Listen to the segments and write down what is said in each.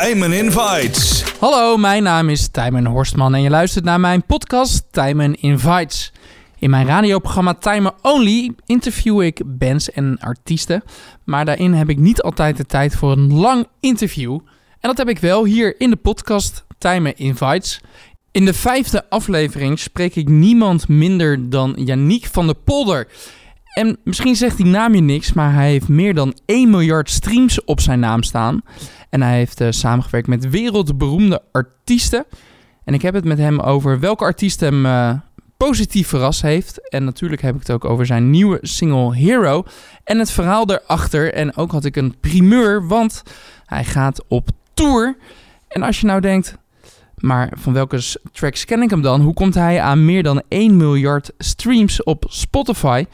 Tijmen Invites. Hallo, mijn naam is Tijmen Horstman en je luistert naar mijn podcast Tijmen Invites. In mijn radioprogramma Timer Only interview ik bands en artiesten, maar daarin heb ik niet altijd de tijd voor een lang interview. En dat heb ik wel hier in de podcast Timer Invites. In de vijfde aflevering spreek ik niemand minder dan Yannick van der Polder. En misschien zegt die naam je niks, maar hij heeft meer dan 1 miljard streams op zijn naam staan. En hij heeft uh, samengewerkt met wereldberoemde artiesten. En ik heb het met hem over welke artiest hem uh, positief verrast heeft. En natuurlijk heb ik het ook over zijn nieuwe single Hero. En het verhaal erachter. En ook had ik een primeur, want hij gaat op tour. En als je nou denkt, maar van welke tracks ken ik hem dan? Hoe komt hij aan meer dan 1 miljard streams op Spotify?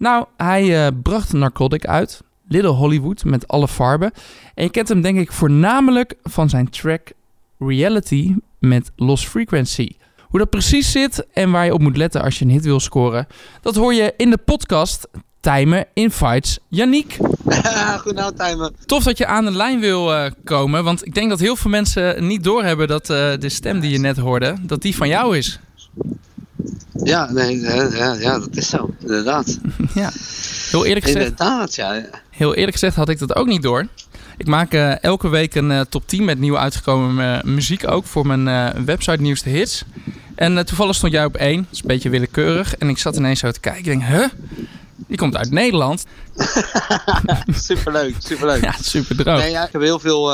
Nou, hij uh, bracht Narcotic uit. Little Hollywood met alle farben. En je kent hem denk ik voornamelijk van zijn track Reality met Lost Frequency. Hoe dat precies zit en waar je op moet letten als je een hit wil scoren, dat hoor je in de podcast Timen in Fights. Yannick. Goedenavond, Timen. Tof dat je aan de lijn wil uh, komen, want ik denk dat heel veel mensen niet doorhebben dat uh, de stem die je net hoorde, dat die van jou is. Ja, nee, ja, ja, dat is zo, inderdaad. ja, heel eerlijk gezegd. Inderdaad, ja. Heel eerlijk gezegd had ik dat ook niet door. Ik maak uh, elke week een uh, top 10 met nieuw uitgekomen uh, muziek ook voor mijn website Nieuwste Hits. En toevallig stond jij op één. Dat is een beetje willekeurig. En ik zat ineens zo te kijken. Ik denk, huh? Die komt uit Nederland. superleuk, superleuk. Ja, super droog. Nee, ja, ik heb heel veel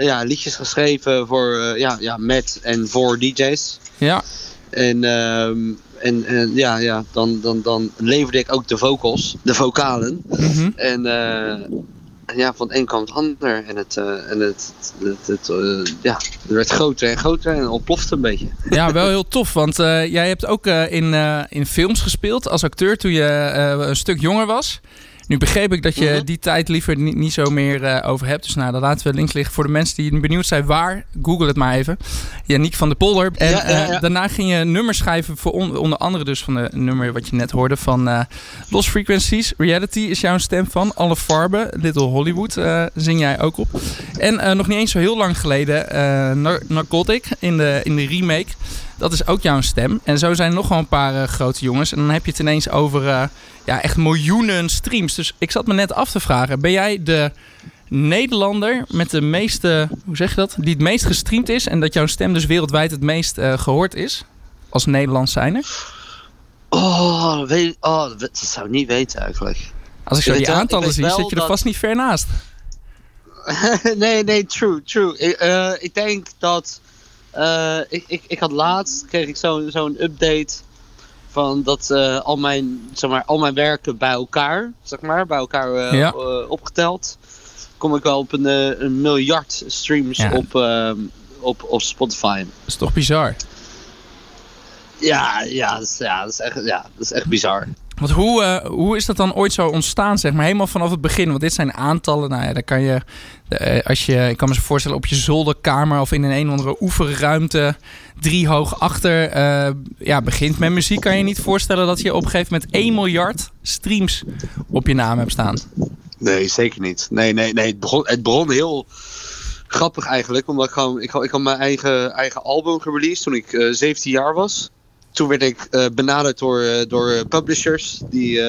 ja, liedjes geschreven voor, ja, ja, met en voor DJ's. Ja. En, um, en, en, ja, ja dan, dan, dan leverde ik ook de vocals, de vocalen. Mhm. Mm -hmm. En uh, ja, van het een kwam het ander. En het, uh, en het, het, het uh, ja, het werd groter en groter en ontplofte een beetje. Ja, wel heel tof. Want jij hebt ook in, in films gespeeld als acteur toen je een stuk jonger was. Nu begreep ik dat je Mhm. die tijd liever niet, niet zo meer uh, over hebt. Dus nou, dat laten we links liggen. Voor de mensen die benieuwd zijn waar, google het maar even. Yannick van der Polder. En Ja, ja, ja. uh, daarna ging je nummers schrijven voor on, onder andere dus van de nummer wat je net hoorde van uh, Lost Frequencies. Reality is jouw stem van. Alle Farben, Little Hollywood zing jij ook op. En nog niet eens zo heel lang geleden Nar Narcotic in de, in de remake. Dat is ook jouw stem. En zo zijn er nog wel een paar uh, grote jongens. En dan heb je het ineens over uh, ja, echt miljoenen streams. Dus ik zat me net af te vragen. Ben jij de Nederlander met de meeste... Hoe zeg je dat? Die het meest gestreamd is. En dat jouw stem dus wereldwijd het meest uh, gehoord is? Als Nederlands zijnde? Oh, weet, oh, dat zou ik niet weten eigenlijk. Als ik zo die aantallen zie, zit je er dat... vast niet ver naast. nee, nee, true, true. Ik, ik denk dat... Uh, ik, ik, ik had laatst, kreeg ik zo'n zo'n update van dat uh, al, mijn, zeg maar, al mijn werken bij elkaar, zeg maar, bij elkaar uh, ja. opgeteld, kom ik wel op een, een miljard streams ja. op, op, op Spotify. Dat is toch bizar? Ja, ja, dat is, ja, dat is, echt, ja, dat is echt bizar. Want hoe, uh, hoe is dat dan ooit zo ontstaan, zeg maar? Helemaal vanaf het begin. Want dit zijn aantallen. Nou ja, dan kan je, uh, als je, ik kan me zo voorstellen, op je zolderkamer of in een een of andere oefenruimte, drie hoog achter, uh, ja, begint met muziek. Kan je niet voorstellen dat je op een gegeven moment 1 miljard streams op je naam hebt staan? Nee, zeker niet. Nee, nee, nee. Het begon, het begon heel grappig eigenlijk. Omdat ik gewoon, ik, ik had mijn eigen, eigen album gereleased toen ik 17 jaar was toen werd ik uh, benaderd door, uh, door publishers die,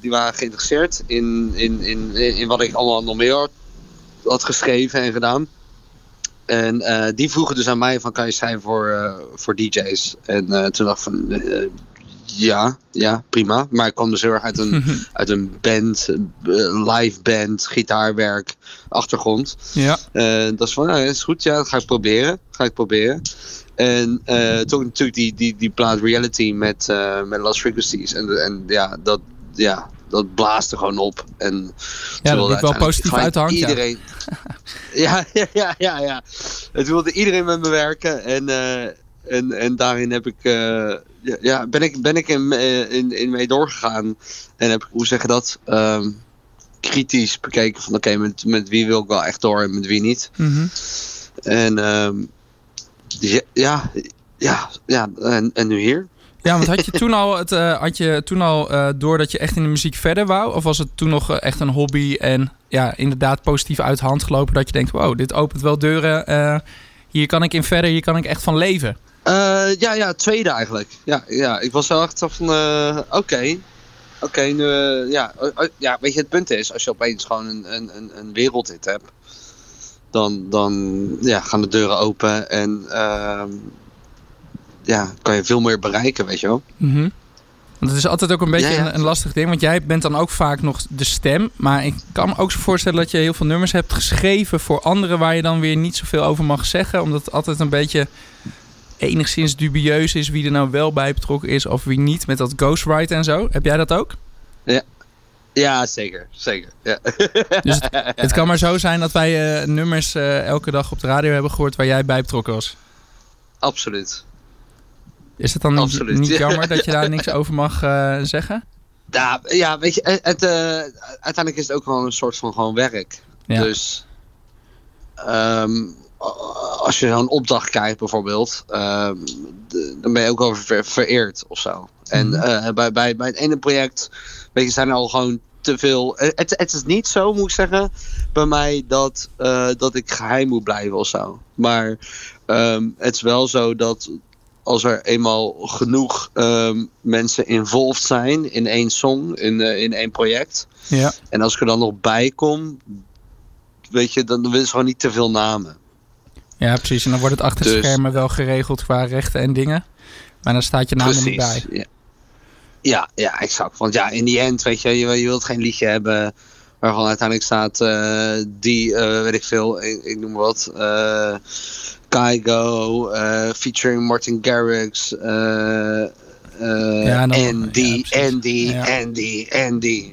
die waren geïnteresseerd in, in, in, in wat ik allemaal nog meer had, had geschreven en gedaan. En die vroegen dus aan mij van kan je schrijven voor, voor DJ's. En toen dacht ik van ja, ja, prima. Maar ik kwam dus heel erg uit een, uit een band, live band, gitaarwerk, achtergrond. Ja. dat is van, nou, is goed, ja, dat ga ik proberen. Ga ik proberen. En uh, toen natuurlijk die, die, die plaat Reality met, uh, met Lost Frequencies. En, en ja, dat, ja, dat blaasde gewoon op. En ja, dat wel positief uit de hand. Iedereen, ja. ja, ja, ja, ja. Het wilde iedereen met me werken. En, uh, en, en daarin heb ik, ja, ben ik, ben ik in, in, in mee doorgegaan. En heb ik, hoe zeg je dat? Um, kritisch bekeken van oké, okay, met, met wie wil ik wel echt door en met wie niet. Mm -hmm. En um, ja, ja, ja, en, en nu hier. Ja, want had je toen al, het, uh, had je toen al uh, door dat je echt in de muziek verder wou? Of was het toen nog echt een hobby en ja, inderdaad positief uit de hand gelopen dat je denkt, wow, dit opent wel deuren. Uh, hier kan ik in verder, hier kan ik echt van leven. ja, ja, tweede eigenlijk. Ja, ja ik was wel echt van, oké, oké, nu, ja, ja, weet je, het punt is, als je opeens gewoon een, een, een wereldhit hebt, dan, dan ja, gaan de deuren open en ehm, ja, kan je veel meer bereiken, weet je wel. Mm Want het is altijd ook een beetje Een, een, lastig ding. Want jij bent dan ook vaak nog de stem. Maar ik kan me ook zo voorstellen dat je heel veel nummers hebt geschreven voor anderen waar je dan weer niet zoveel over mag zeggen. Omdat het altijd een beetje enigszins dubieus is wie er nou wel bij betrokken is of wie niet. Met dat ghostwrite en zo. Heb jij dat ook? Ja. Ja, zeker. Zeker. Ja. Dus het, het, kan maar zo zijn dat wij uh, nummers uh, elke dag op de radio hebben gehoord waar jij bij betrokken was. Absoluut. Is het dan niet, niet jammer dat je daar niks over mag uh, zeggen? Ja, ja, weet je, het, uiteindelijk is het ook gewoon een soort van gewoon werk. Ja. Dus um, als je zo'n opdracht krijgt bijvoorbeeld, um, dan ben je ook wel ver, vereerd of zo. En mm uh, bij, bij, bij het ene project weet je, zijn al gewoon te veel. Het, het is niet zo, moet ik zeggen, bij mij dat, dat ik geheim moet blijven of zo. Maar um, het is wel zo dat als er eenmaal genoeg um, mensen involved zijn in één song, in, uh, in één project. Ja. En als ik er dan nog bij kom, weet je, dan willen ze gewoon niet te veel namen. Ja, precies. En dan wordt het achter dus, schermen wel geregeld qua rechten en dingen. Maar dan staat je naam er niet bij. Ja. Ja, ja, exact. Want ja, in die end, weet je, je, je wilt geen liedje hebben waarvan uiteindelijk staat uh, die, uh, weet ik veel, ik, ik noem wat. Uh, Kygo, uh, featuring Martin Garrix, ja, dan, Andy, ja, Andy, ja. Andy.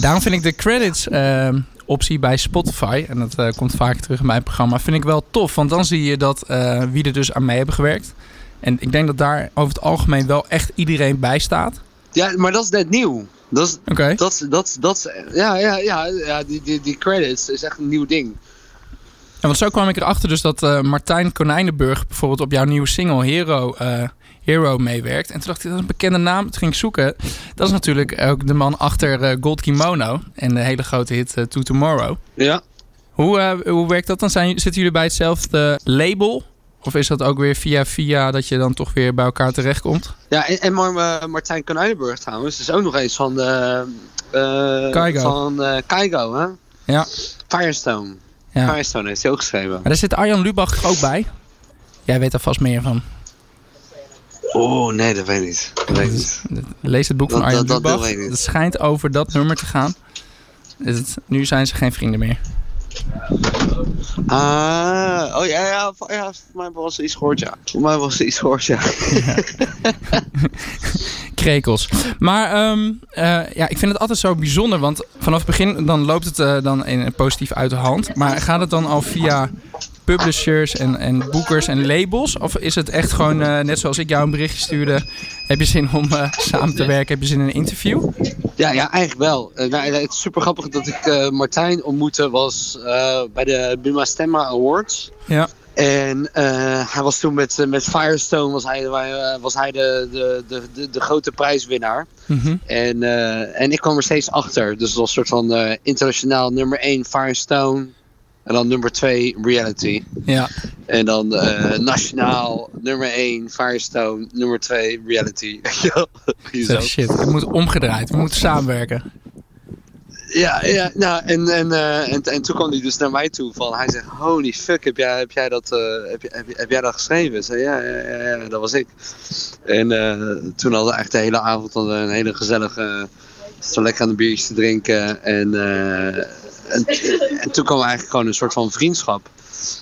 Daarom vind ik de credits ehm, optie bij Spotify, en dat komt vaak terug in mijn programma, vind ik wel tof. Want dan zie je dat wie er dus aan mee hebben gewerkt. En ik denk dat daar over het algemeen wel echt iedereen bij staat. Ja, maar dat is net nieuw. Dat is, okay. dat, dat, dat, ja, ja, ja, ja die, die, die credits is echt een nieuw ding. En want zo kwam ik erachter dus dat uh, Martijn Konijnenburg bijvoorbeeld op jouw nieuwe single Hero, uh, Hero meewerkt. En toen dacht ik, dat is een bekende naam. Toen ging ik zoeken. Dat is natuurlijk ook de man achter uh, Gold Kimono en de hele grote hit To Tomorrow. Ja. Hoe, hoe werkt dat dan? Zijn, zitten jullie bij hetzelfde label? Of is dat ook weer via via dat je dan toch weer bij elkaar terechtkomt? Ja, en, en Martijn Konijnenburg trouwens is ook nog eens van, uh, uh, van uh, Kaigo, hè? Ja. Firestone. Ja. Firestone heeft hij ook geschreven. Maar daar zit Arjan Lubach ook bij. Jij weet er vast meer van. Oh, nee, dat weet ik niet. Dat weet niet. Lees het boek van Arjan dat, Lubach. Het schijnt over dat nummer te gaan. Het, nu zijn ze geen vrienden meer. Ah, oh ja, ja, ja, voor mij was er iets gehoord, ja. Voor mij was er iets gehoord, ja. Krekels. Maar um, uh, ja, ik vind het altijd zo bijzonder, want vanaf het begin dan loopt het uh, dan in, positief uit de hand. Maar gaat het dan al via publishers en, en boekers en labels? Of is het echt gewoon, uh, net zoals ik jou een berichtje stuurde, heb je zin om samen te werken? Heb je zin in een interview? Ja, ja eigenlijk wel. nou, het is super grappig dat ik Martijn ontmoette was bij de Buma Stemma Awards. Ja. En hij was toen met, met Firestone was hij, was hij de, de, de, de, grote prijswinnaar. Mm -hmm. en, en ik kwam er steeds achter. Dus het was een soort van internationaal nummer 1 Firestone. En dan nummer 2 Reality. Ja. En dan nationaal nummer 1 Firestone. Nummer 2 Reality. Zo, shit, het moet omgedraaid. We moeten samenwerken. Ja, ja nou, en, en, uh, en, en toen kwam hij dus naar mij toe van, hij zegt, holy fuck, heb jij, heb jij, dat, uh, heb, heb, heb, jij dat geschreven? Ik zei, ja, ja, ja, dat was ik. En uh, toen hadden we echt de hele avond een hele gezellige, lekker aan de biertjes te drinken. En, en, en, toen kwam eigenlijk gewoon een soort van vriendschap.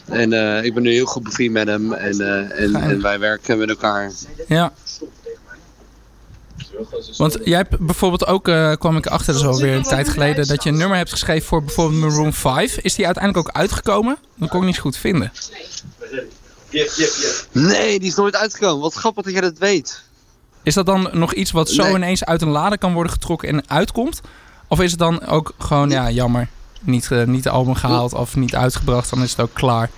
En ik ben nu heel goed bevriend met hem en, en, en wij werken met elkaar. Ja. Want jij hebt bijvoorbeeld ook, uh, kwam ik achter, zo weer een tijd geleden, dat je een nummer hebt geschreven voor bijvoorbeeld Maroon 5. Is die uiteindelijk ook uitgekomen? Dat kon ik niet goed vinden. Nee, die is nooit uitgekomen. Wat grappig dat jij dat weet. Is dat dan nog iets wat zo ineens uit een lade kan worden getrokken en uitkomt? Of is het dan ook gewoon, ja, jammer, niet, uh, niet de album gehaald of niet uitgebracht, dan is het ook klaar?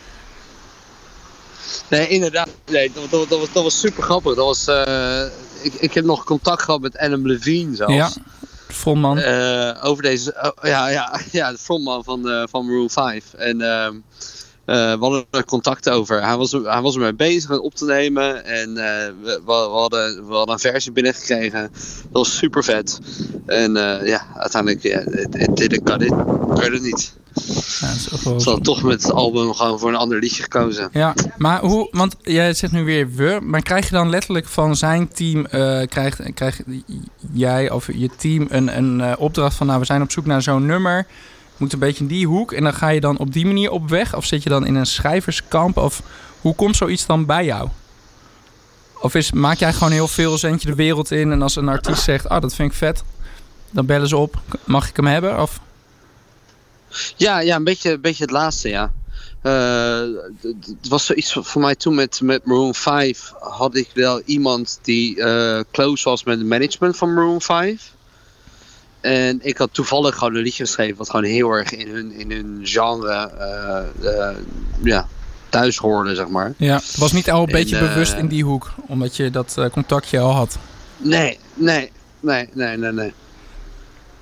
Nee, inderdaad. Nee, dat, dat, dat was, dat was super grappig. Dat was, uh, ik, ik heb nog contact gehad met Adam Levine zelfs. Ja, frontman. Eh, over deze, oh, ja, ja, ja, de frontman van, eh van Maroon 5. En eh, we hadden er contact over. Hij was, hij was ermee bezig om op te nemen. En eh, we, we, hadden, we hadden een versie binnengekregen. Dat was super vet. En eh, ja, uiteindelijk, ja, het het didn't cut it. Werd het niet. Ja, dat is ook wel- Ze hadden toch met het album gewoon voor een ander liedje gekozen. Ja, maar hoe, want jij zegt nu weer we, maar krijg je dan letterlijk van zijn team, krijgt, krijg jij of je team een, een opdracht van, nou we zijn op zoek naar zo'n nummer, moet een beetje in die hoek en dan ga je dan op die manier op weg of zit je dan in een schrijverskamp of hoe komt zoiets dan bij jou? Of is, maak jij gewoon heel veel, zend je de wereld in en als een artiest zegt, ah dat vind ik vet, dan bellen ze op, mag ik hem hebben? Of, Ja, ja een, beetje, een beetje het laatste, ja. Eh, het was zoiets voor mij toen met, met Maroon 5. Had ik wel iemand die eh, close was met het management van Maroon 5. En ik had toevallig gewoon een liedje geschreven wat gewoon heel erg in hun, in hun genre eh, ja, thuis hoorde, zeg maar. ja, was niet al een En, beetje eh, bewust in die hoek, omdat je dat contactje al had. Nee, nee, nee, nee, nee, nee.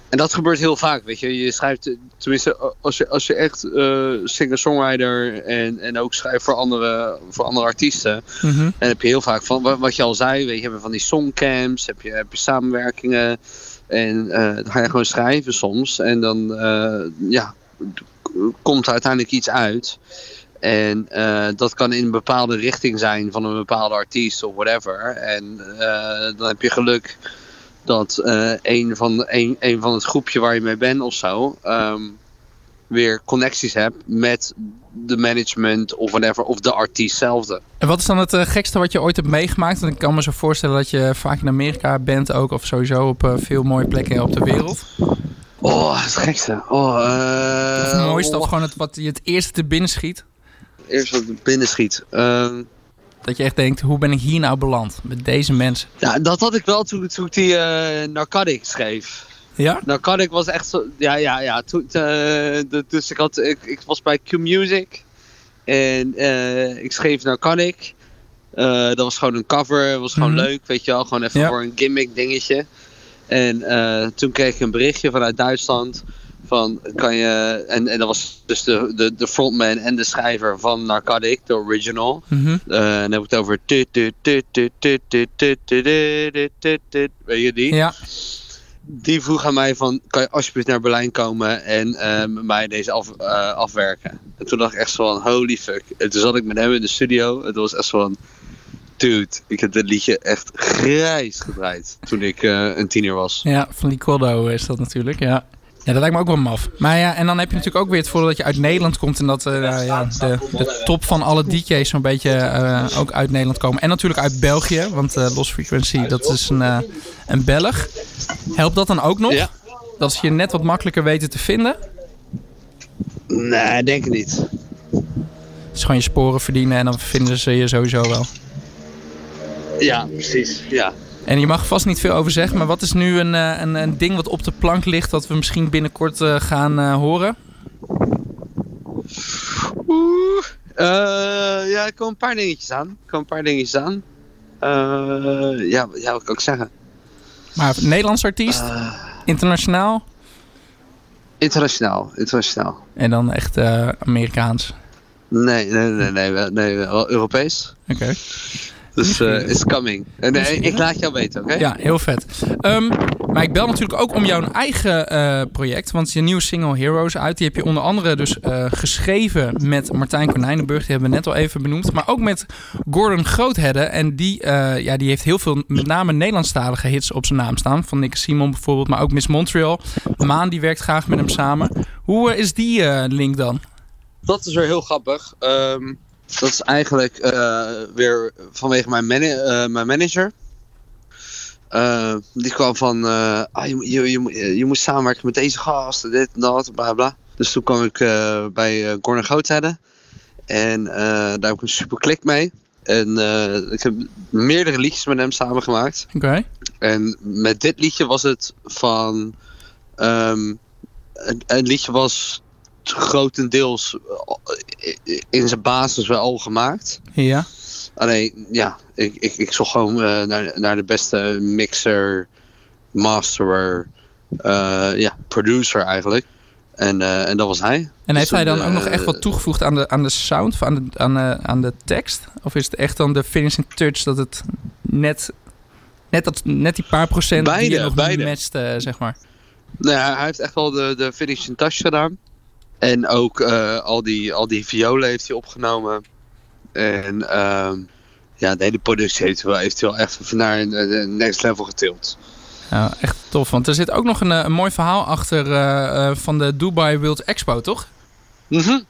En dat gebeurt heel vaak, weet je. Je schrijft, tenminste, als je, als je echt singer-songwriter en, en ook schrijft voor andere, voor andere artiesten. Mhm. En heb je heel vaak van, wat, wat je al zei, weet je, heb je van die songcamps, heb je, heb je samenwerkingen. En eh, dan ga je gewoon schrijven soms. En dan, eh, ja, komt er uiteindelijk iets uit. En eh, dat kan in een bepaalde richting zijn van een bepaalde artiest of whatever. En dan heb je geluk dat een, van, een, een van het groepje waar je mee bent of zo... ehm, weer connecties hebt met de management of whatever, of de artiest zelfde. En wat is dan het eh, gekste wat je ooit hebt meegemaakt? Want ik kan me zo voorstellen dat je vaak in Amerika bent ook, of sowieso op eh, veel mooie plekken op de wereld. Oh, het gekste. Oh, eh, het mooiste, oh, of gewoon het, wat je het eerste te binnen schiet. Eerst wat binnen schiet. Ehm, Dat je echt denkt, hoe ben ik hier nou beland? Met deze mensen. ja, dat had ik wel toen, toen ik die Narcotic schreef. Ja? Nou, was echt zo... Ja, ja, ja. Toen, dus ik, had, ik, ik was bij Q-Music. En ik schreef naar dat was gewoon een cover. was gewoon leuk, weet je wel. Gewoon even voor een gimmick dingetje. En toen kreeg ik een berichtje vanuit Duitsland van kan je, en, en dat was dus de, de, de frontman en de schrijver van Narcotic, de original. Mm -hmm. uh, en dan heb ik het over. Weet je die? Ja. Die vroeg aan mij van... Kan je alsjeblieft naar Berlijn komen en eh, mij deze af, eh, afwerken? En toen dacht ik echt zo van... Holy fuck. En toen zat ik met hem in de studio. Het was echt zo van... Dude, ik heb dit liedje echt grijs gedraaid. Toen ik eh, een tiener was. Ja, van Quaddo is dat natuurlijk, ja. Ja, dat lijkt me ook wel maf. Maar ja, en dan heb je natuurlijk ook weer het voordeel dat je uit Nederland komt. En dat eh, ja, de, de top van alle DJ's zo'n beetje eh, ook uit Nederland komen. En natuurlijk uit België, want eh Lost Frequency, dat is een, eh, een Belg. Helpt dat dan ook nog? Ja. Dat ze je net wat makkelijker weten te vinden? Nee, denk ik niet. Het is gewoon je sporen verdienen en dan vinden ze je sowieso wel. Ja, precies. Ja. En je mag vast niet veel over zeggen, maar wat is nu een, eh, een, een ding wat op de plank ligt... dat we misschien binnenkort eh, gaan eh, horen? Oeh. Eh, ja, er komen een paar dingetjes aan. Er komen een paar dingetjes aan. Ja, ja, wat kan ik zeggen? Maar Nederlands artiest, internationaal... internationaal, internationaal. En dan echt Amerikaans. Nee, nee, nee, nee, nee, wel Europees. Oké. Dus eh it's coming. En nee, Misschien, ik laat jou weten, oké? Ja, heel vet. Ehm, maar ik bel natuurlijk ook om jouw eigen eh, project. Want je nieuwe single Heroes uit. Die heb je onder andere dus eh, geschreven met Martijn Konijnenburg. Die hebben we net al even benoemd. Maar ook met Gordon Groothedde. En die, eh, ja, die heeft heel veel, met name Nederlandstalige hits op zijn naam staan. Van Nick Simon bijvoorbeeld. Maar ook Miss Montreal. Maan die werkt graag met hem samen. Hoe eh, is die eh, link dan? Dat is weer heel grappig. Ehm, dat is eigenlijk eh, weer vanwege mijn, eh, mijn manager. Eh, die kwam van, ah, je, moet- je, je, je moet samenwerken met deze gasten, dit en dat, bla bla. Dus toen kwam ik bij Gordon Groothedde. En daar heb ik een super klik mee. En ik heb meerdere liedjes met hem samengemaakt. Oké. En met dit liedje was het van. ehm een, een liedje was grotendeels eh, in zijn basis wel al gemaakt. Ja. Alleen, ja, ik, ik, ik zocht gewoon naar, naar de beste mixer, masterer, ja, producer eigenlijk. En, en dat was hij. En heeft dus hij dan ook nog echt wat toegevoegd aan de, aan de sound, aan de, aan, de, aan de tekst? Of is het echt dan de finishing touch dat het net, net, dat, net die paar procent beide, die je nog beide. matcht, zeg maar? Nou ja, hij heeft echt wel de, de finishing touch gedaan. En ook uh, al, die, al die violen heeft hij opgenomen. En uh, ja, de hele productie heeft hij wel, heeft hij wel echt naar een next level getild. Ja, echt tof. Want er zit ook nog een, een mooi verhaal achter uh, van de Dubai World Expo, toch? Mhm.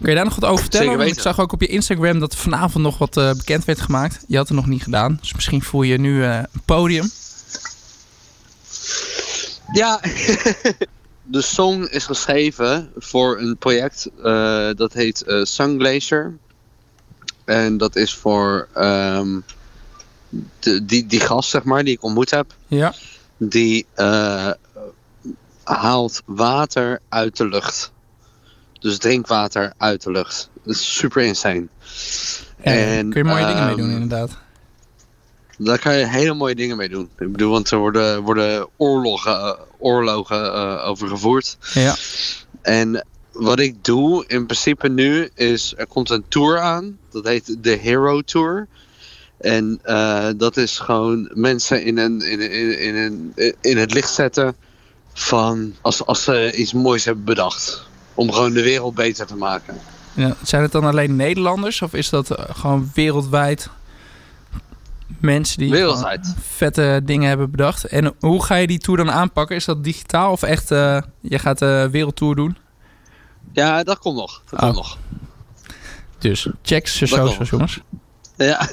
Kun je daar nog wat over vertellen? Ik zag ook op je Instagram dat vanavond nog wat uh, bekend werd gemaakt. Je had het nog niet gedaan. Dus misschien voel je nu uh, een podium. Ja, de song is geschreven voor een project uh, dat heet Sun Glacier. En dat is voor um, de, die, die gast, zeg maar, die ik ontmoet heb. Ja. Die haalt water uit de lucht. Dus drinkwater uit de lucht. Dat is super insane. en, kun je mooie dingen mee doen, ehm, inderdaad. Daar kan je hele mooie dingen mee doen. Ik bedoel, want er worden, worden oorlogen, uh, oorlogen uh, over gevoerd. Ja. En wat ik doe in principe nu is, er komt een tour aan. Dat heet de Hero Tour. En uh, dat is gewoon mensen in, een, in, in, in, een, in het licht zetten van als, als ze iets moois hebben bedacht om gewoon de wereld beter te maken. Ja, zijn het dan alleen Nederlanders of is dat eh, gewoon wereldwijd mensen die vette dingen hebben bedacht? En hoe ga je die tour dan aanpakken? Is dat digitaal of echt, uh, je gaat de wereldtour doen? Ja, dat komt nog. Dat komt oh. nog. Dus check ze socials, jongens. Ja.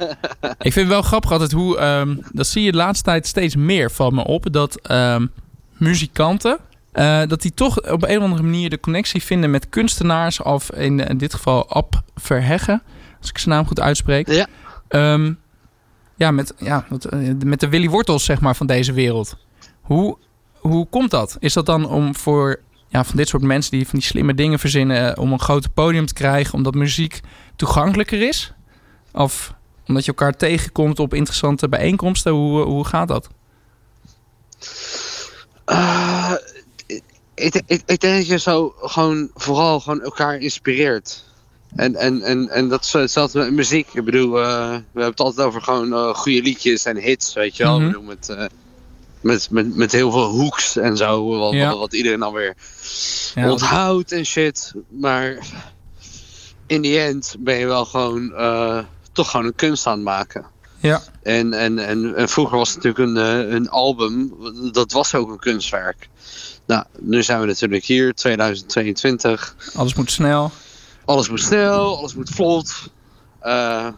ik vind het wel grappig altijd hoe, um, dat zie je de laatste tijd steeds meer van me op, dat um, muzikanten uh, dat die toch op een of andere manier de connectie vinden met kunstenaars. Of in, in dit geval Ab Verheggen, als ik zijn naam goed uitspreek. Ja. Um, ja, met, ja, met de Willy Wortels zeg maar, van deze wereld. Hoe, hoe komt dat? Is dat dan om voor ja, van dit soort mensen die van die slimme dingen verzinnen... om een groter podium te krijgen, omdat muziek toegankelijker is? Of omdat je elkaar tegenkomt op interessante bijeenkomsten? Hoe, hoe gaat dat? Ik denk dat je zo gewoon vooral gewoon elkaar inspireert. En, en, en, en dat is hetzelfde met muziek. Ik bedoel, uh, we hebben het altijd over gewoon uh, goede liedjes en hits, weet je wel. Mm -hmm. Ik bedoel, met, uh, met, met, met heel veel hoeks en zo. Wat, ja. wat, wat, iedereen dan weer ja, onthoudt en shit. Maar in die end ben je wel gewoon toch gewoon een kunst aan het maken. Ja. En, en, en, en vroeger was het natuurlijk een, een album, dat was ook een kunstwerk. Nou, nu zijn we natuurlijk hier, 2022. Alles moet snel. Alles moet snel, alles moet vlot. Uh,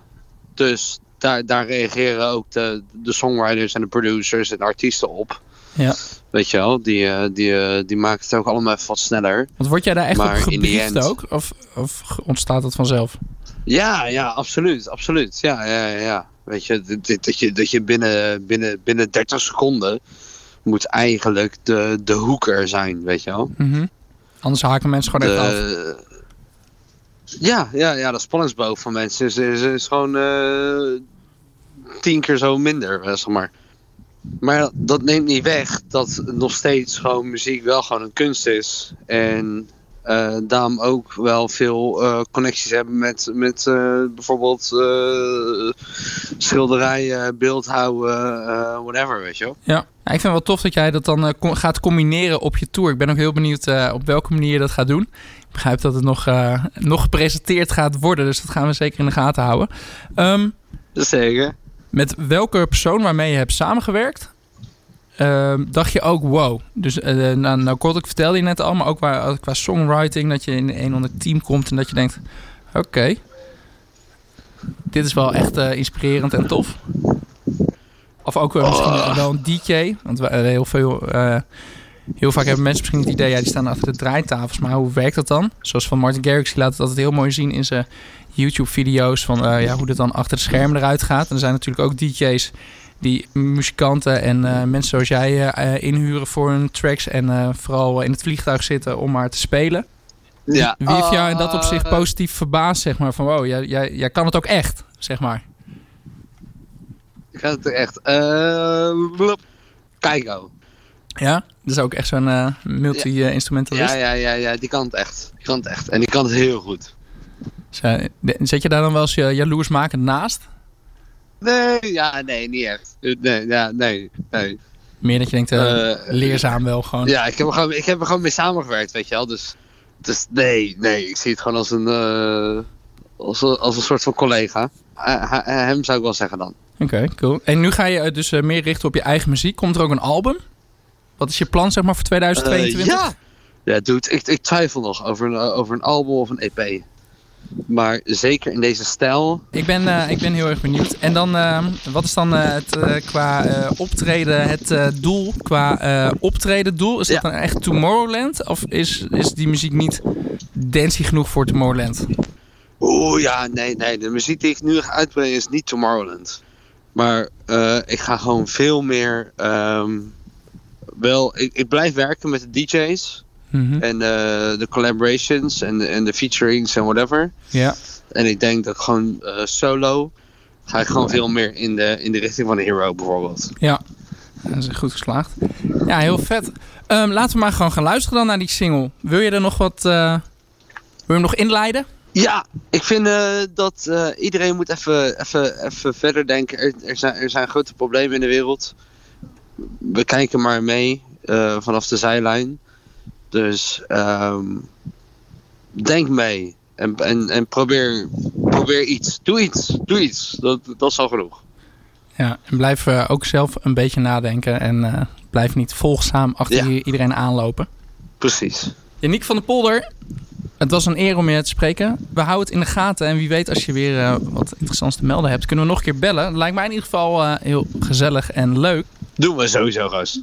dus daar, daar reageren ook de, de songwriters en de producers en de artiesten op. Ja. Weet je wel, die, uh, die, uh, die maken het ook allemaal even wat sneller. Want word jij daar echt maar op gebriefd ook? Of, of ontstaat dat vanzelf? Ja, ja, absoluut. absoluut. Ja, ja, ja. Weet je, dat je, dat je binnen, binnen, binnen 30 seconden moet eigenlijk de, de hoeker zijn, weet je wel. Mm Anders haken mensen gewoon echt af. Ja, ja, ja, de spanningsboog van mensen is, is, is gewoon uh, tien keer zo minder, zeg maar. Maar dat neemt niet weg dat nog steeds gewoon muziek wel gewoon een kunst is. En uh, daarom ook wel veel connecties hebben met, met bijvoorbeeld schilderijen, beeldhouden, whatever, weet je wel. Ja. Ja. ik vind het wel tof dat jij dat dan gaat combineren op je tour. Ik ben ook heel benieuwd op welke manier je dat gaat doen. Ik begrijp dat het nog, nog gepresenteerd gaat worden, dus dat gaan we zeker in de gaten houden. Um, zeker. Met welke persoon waarmee je hebt samengewerkt, uh, dacht je ook wow. Dus nou, nou kort, ik vertelde je net al, maar ook qua, qua songwriting, dat je in een onder team komt en dat je denkt, oké, okay, dit is wel echt inspirerend en tof. Of ook uh, misschien oh. wel een DJ, want we, heel veel, heel vaak hebben mensen misschien het idee, ja, die staan achter de draaitafels, maar hoe werkt dat dan? Zoals van Martin Garrix, die laat het altijd heel mooi zien in zijn YouTube-video's van ja, hoe dit dan achter de schermen eruit gaat. En er zijn natuurlijk ook DJ's die muzikanten en uh, mensen zoals jij inhuren voor hun tracks en vooral in het vliegtuig zitten om maar te spelen. Ja. Wie heeft jou in dat opzicht positief verbaasd, zeg maar, van wow, jij, jij, jij kan het ook echt, zeg maar. Ik ga het er echt. eh blop. Keiko. Ja? Dat is ook echt zo'n eh, multi-instrumentalist. Ja, ja, ja, ja, die kan het echt. Die kan het echt. En die kan het heel goed. Zet je daar dan wel eens je jaloersmakend naast? Nee, ja, nee, niet echt. Eh, Nee, ja, nee, nee. Meer dat je denkt, eh, Eh, leerzaam wel gewoon. Ja, ik heb, er gewoon, ik heb er gewoon mee samengewerkt, weet je wel. Dus, dus nee, nee, ik zie het gewoon als een, eh, als een, als een soort van collega. Eh, he- hem zou ik wel zeggen dan. Oké, cool. En nu ga je eh, dus eh, meer richten op je eigen muziek. Komt er ook een album? Wat is je plan zeg maar voor 2022? Eh, ja! Ja, dude, ik, ik twijfel nog over een, over een album of een EP. Maar zeker in deze stijl. Ik, ben, eh, ik ben heel erg benieuwd. En dan, eh, wat is dan eh, het, eh, qua eh, optreden het eh, doel? Qua eh, optreden doel? Is dat Ja. dan echt Tomorrowland? Of is, is die muziek niet dancey genoeg voor Tomorrowland? Oeh, ja, nee, nee. De muziek die ik nu ga uitbrengen is niet Tomorrowland. Maar eh, ik ga gewoon veel meer. ehm, wel, ik, ik blijf werken met de DJ's. Mhm. En eh, de collaborations en de, en de featurings en whatever. Ja. En ik denk dat gewoon eh, solo. Ga ik gewoon veel meer in de, in de richting van een hero bijvoorbeeld. Ja, dat is goed geslaagd. Ja, heel vet. Ehm, laten we maar gewoon gaan luisteren dan naar die single. Wil je er nog wat... wil je hem nog inleiden? Ja, ik vind eh, dat eh, iedereen moet even, even, even verder denken. Er, er, zijn, er zijn grote problemen in de wereld. We kijken maar mee eh, vanaf de zijlijn. Dus ehm, denk mee. En, en, en probeer, probeer iets. Doe iets. Doe iets. Dat, dat is al genoeg. Ja, en blijf ook zelf een beetje nadenken. En eh, blijf niet volgzaam achter Ja. iedereen aanlopen. Precies. Yannick van der Polder, het was een eer om je te spreken. We houden het in de gaten. En wie weet als je weer eh, wat interessants te melden hebt... kunnen we nog een keer bellen. Lijkt mij in ieder geval eh, heel gezellig en leuk. Doen we sowieso, Roos.